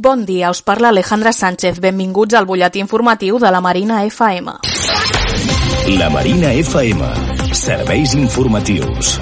Bon dia, us parla Alejandra Sánchez. Benvinguts al butlletí informatiu de la Marina FM. La Marina FM. Serveis informatius.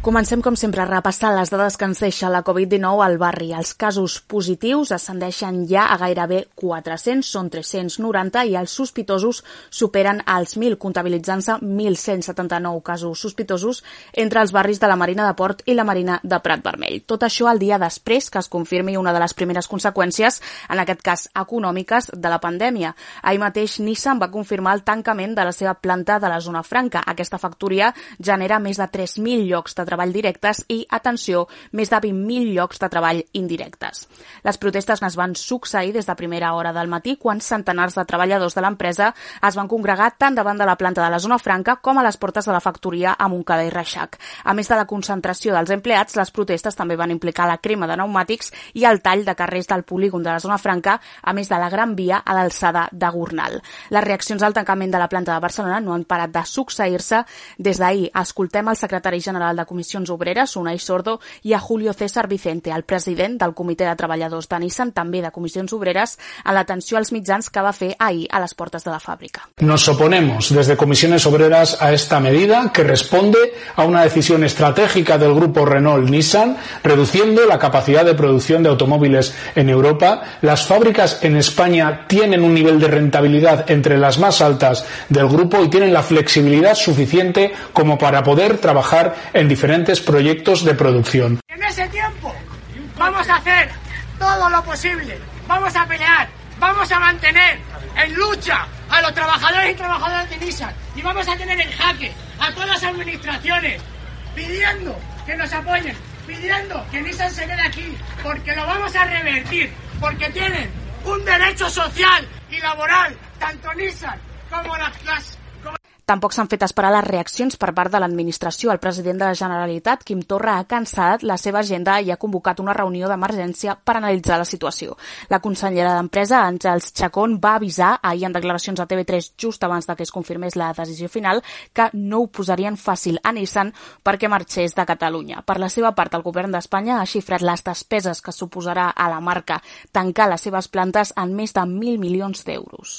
Comencem, com sempre, repassant les dades que ens deixa la Covid-19 al barri. Els casos positius ascendeixen ja a gairebé 400, són 390, i els sospitosos superen els 1.000, comptabilitzant-se 1.179 casos sospitosos entre els barris de la Marina de Port i la Marina de Prat Vermell. Tot això el dia després que es confirmi una de les primeres conseqüències, en aquest cas econòmiques, de la pandèmia. Ahir mateix Nissan va confirmar el tancament de la seva planta de la zona franca. Aquesta factoria genera més de 3.000 llocs de treball directes i, atenció, més de 20.000 llocs de treball indirectes. Les protestes es van succeir des de primera hora del matí quan centenars de treballadors de l'empresa es van congregar tant davant de la planta de la zona franca com a les portes de la factoria a Montcada i Reixac. A més de la concentració dels empleats, les protestes també van implicar la crema de pneumàtics i el tall de carrers del polígon de la zona franca, a més de la Gran Via a l'alçada de Gornal. Les reaccions al tancament de la planta de Barcelona no han parat de succeir-se. Des d'ahir escoltem el secretari general de Comissions Obreres, Unai Sordo, i a Julio César Vicente, el president del Comitè de Treballadors de Nissan, també de Comissions Obreres, a l'atenció als mitjans que va fer ahir a les portes de la fàbrica. Nos oponemos desde Comisiones Obreras a esta medida que responde a una decisión estratégica del grupo Renault-Nissan, reduciendo la capacidad de producción de automóviles en Europa. Las fábricas en España tienen un nivel de rentabilidad entre las más altas del grupo y tienen la flexibilidad suficiente como para poder trabajar en diferentes proyectos de producción. En ese tiempo vamos a hacer todo lo posible, vamos a pelear, vamos a mantener en lucha a los trabajadores y trabajadoras de Nissan y vamos a tener en jaque a todas las administraciones pidiendo que nos apoyen, pidiendo que Nissan se quede aquí, porque lo vamos a revertir, porque tienen un derecho social y laboral, tanto Nissan como las, las Tampoc s'han fet esperar les reaccions per part de l'administració. El president de la Generalitat, Quim Torra, ha cancel·lat la seva agenda i ha convocat una reunió d'emergència per analitzar la situació. La consellera d'Empresa, Àngels Chacón, va avisar ahir en declaracions a TV3 just abans de que es confirmés la decisió final que no ho posarien fàcil a Nissan perquè marxés de Catalunya. Per la seva part, el govern d'Espanya ha xifrat les despeses que suposarà a la marca tancar les seves plantes en més de 1.000 milions d'euros.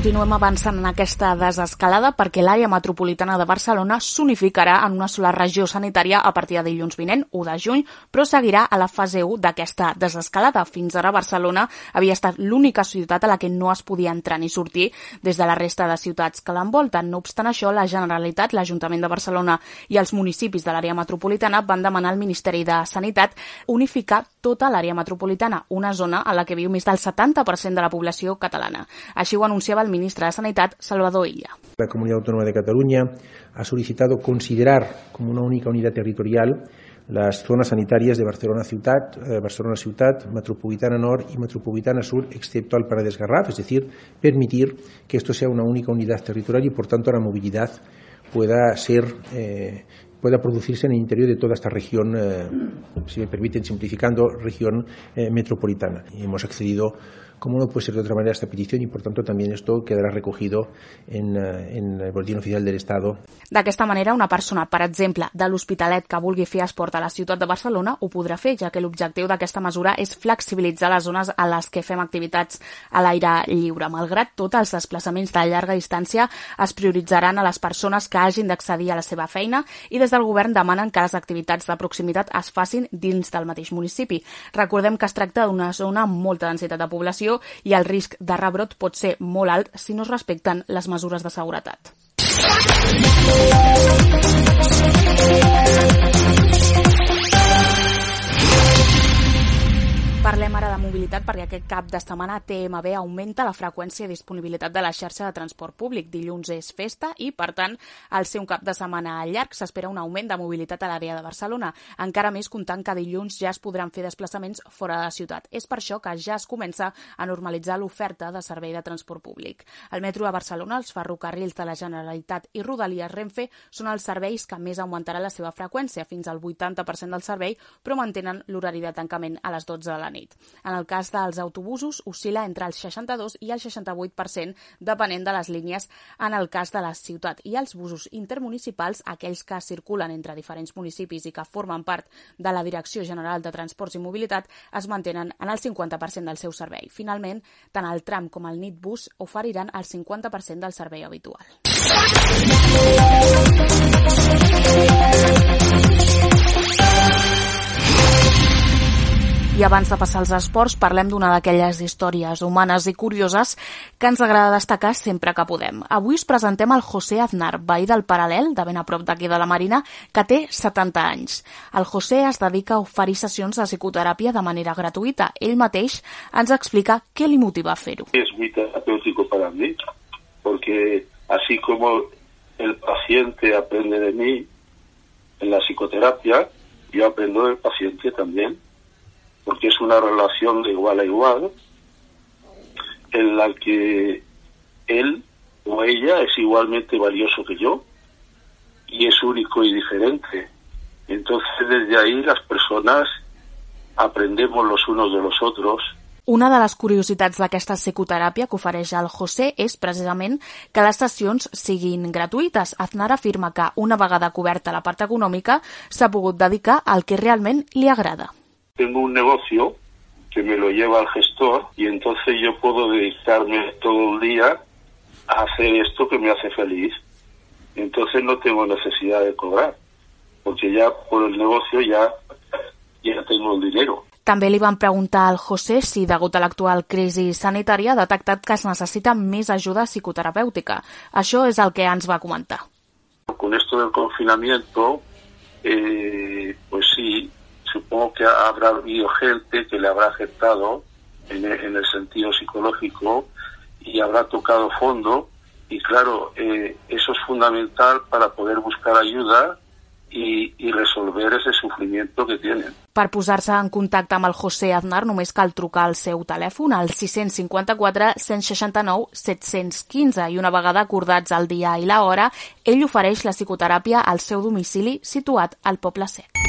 continuem avançant en aquesta desescalada perquè l'àrea metropolitana de Barcelona s'unificarà en una sola regió sanitària a partir de dilluns vinent, 1 de juny, però seguirà a la fase 1 d'aquesta desescalada. Fins ara Barcelona havia estat l'única ciutat a la que no es podia entrar ni sortir des de la resta de ciutats que l'envolten. No obstant això, la Generalitat, l'Ajuntament de Barcelona i els municipis de l'àrea metropolitana van demanar al Ministeri de Sanitat unificar tota l'àrea metropolitana, una zona a la que viu més del 70% de la població catalana. Així ho anunciava el ministre de Sanitat, Salvador Illa. La Comunidad Autónoma de Cataluña ha solicitado considerar como una única unidad territorial las zonas sanitarias de Barcelona Ciutat, eh, Barcelona Ciutat, Metropolitana Nord y Metropolitana Sur, excepto al Paredes Garraf, es decir, permitir que esto sea una única unidad territorial y, por tanto, la movilidad pueda ser eh, pueda producirse en el interior de toda esta región, eh, si me permiten, simplificando, región eh, metropolitana. Y hemos accedido como no puede ser de otra manera esta petición y por tanto también esto quedará recogido en, en el boletín oficial del Estado. D'aquesta manera, una persona, per exemple, de l'Hospitalet que vulgui fer esport a la ciutat de Barcelona ho podrà fer, ja que l'objectiu d'aquesta mesura és flexibilitzar les zones a les que fem activitats a l'aire lliure. Malgrat tot, els desplaçaments de llarga distància es prioritzaran a les persones que hagin d'accedir a la seva feina i des del govern demanen que les activitats de proximitat es facin dins del mateix municipi. Recordem que es tracta d'una zona amb molta densitat de població i el risc de rebrot pot ser molt alt si no es respecten les mesures de seguretat. Parlem ara de mobilitat perquè aquest cap de setmana TMB augmenta la freqüència i disponibilitat de la xarxa de transport públic. Dilluns és festa i, per tant, al ser un cap de setmana llarg s'espera un augment de mobilitat a l'àrea de Barcelona. Encara més comptant que dilluns ja es podran fer desplaçaments fora de la ciutat. És per això que ja es comença a normalitzar l'oferta de servei de transport públic. El metro de Barcelona, els ferrocarrils de la Generalitat i Rodalies Renfe són els serveis que més augmentaran la seva freqüència, fins al 80% del servei, però mantenen l'horari de tancament a les 12 de la nit. Nit. En el cas dels autobusos, oscil·la entre el 62 i el 68%, depenent de les línies en el cas de la ciutat. I els busos intermunicipals, aquells que circulen entre diferents municipis i que formen part de la Direcció General de Transports i Mobilitat, es mantenen en el 50% del seu servei. Finalment, tant el tram com el nitbus oferiran el 50% del servei habitual. I abans de passar als esports, parlem d'una d'aquelles històries humanes i curioses que ens agrada destacar sempre que podem. Avui us presentem el José Aznar, veí del Paral·lel, de ben a prop d'aquí de la Marina, que té 70 anys. El José es dedica a oferir sessions de psicoteràpia de manera gratuïta. Ell mateix ens explica què li motiva a fer-ho. És muy terapéutico para mí, porque así como el paciente aprende de mí en la psicoterapia, yo aprendo del paciente también porque es una relación de igual a igual en la que él o ella es igualmente valioso que yo y es único y diferente. Entonces desde ahí las personas aprendemos los unos de los otros. Una de les curiositats d'aquesta psicoteràpia que ofereix el José és precisament que les sessions siguin gratuïtes. Aznar afirma que, una vegada coberta la part econòmica, s'ha pogut dedicar al que realment li agrada. Tengo un negocio que me lo lleva el gestor y entonces yo puedo dedicarme todo el día a hacer esto que me hace feliz. Entonces no tengo necesidad de cobrar, porque ya por el negocio ya, ya tengo el dinero. També li van preguntar al José si, degut a l'actual crisi sanitària, ha detectat que es necessita més ajuda psicoterapèutica. Això és el que ens va comentar. Con esto del confinamiento, eh, pues sí, supongo que habrá habido gente que le habrá afectado en el, en el sentido psicológico y habrá tocado fondo y claro, eh, eso es fundamental para poder buscar ayuda y, y resolver ese sufrimiento que tienen. Per posar-se en contacte amb el José Aznar només cal trucar al seu telèfon al 654 169 715 i una vegada acordats el dia i la hora, ell ofereix la psicoteràpia al seu domicili situat al Poble Sec.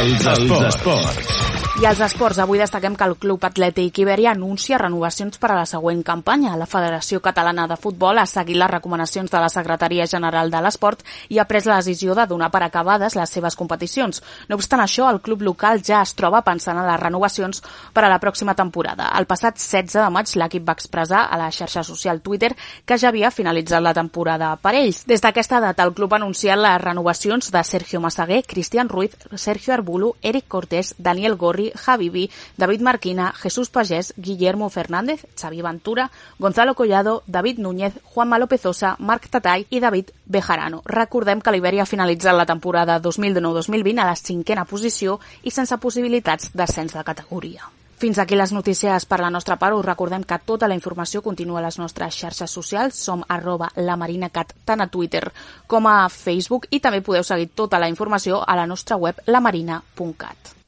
Els esports. esports. I als esports, avui destaquem que el Club Atlètic Iberia anuncia renovacions per a la següent campanya. La Federació Catalana de Futbol ha seguit les recomanacions de la Secretaria General de l'Esport i ha pres la decisió de donar per acabades les seves competicions. No obstant això, el club local ja es troba pensant en les renovacions per a la pròxima temporada. El passat 16 de maig l'equip va expressar a la xarxa social Twitter que ja havia finalitzat la temporada per ells. Des d'aquesta data, el club ha anunciat les renovacions de Sergio Massaguer, Cristian Ruiz, Sergio Arbulo, Eric Cortés, Daniel Gorri, Javi Vi, David Marquina, Jesús Pagés, Guillermo Fernández, Xavi Ventura, Gonzalo Collado, David Núñez, Juanma Lopezosa, Marc Tatay i David Bejarano. Recordem que l'Iberia ha finalitzat la temporada 2019-2020 a la cinquena posició i sense possibilitats d'ascens de categoria. Fins aquí les notícies per la nostra part. Us recordem que tota la informació continua a les nostres xarxes socials. Som arroba lamarinacat tant a Twitter com a Facebook i també podeu seguir tota la informació a la nostra web lamarina.cat.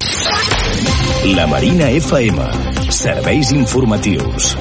La Marina FM. Serveis informatius.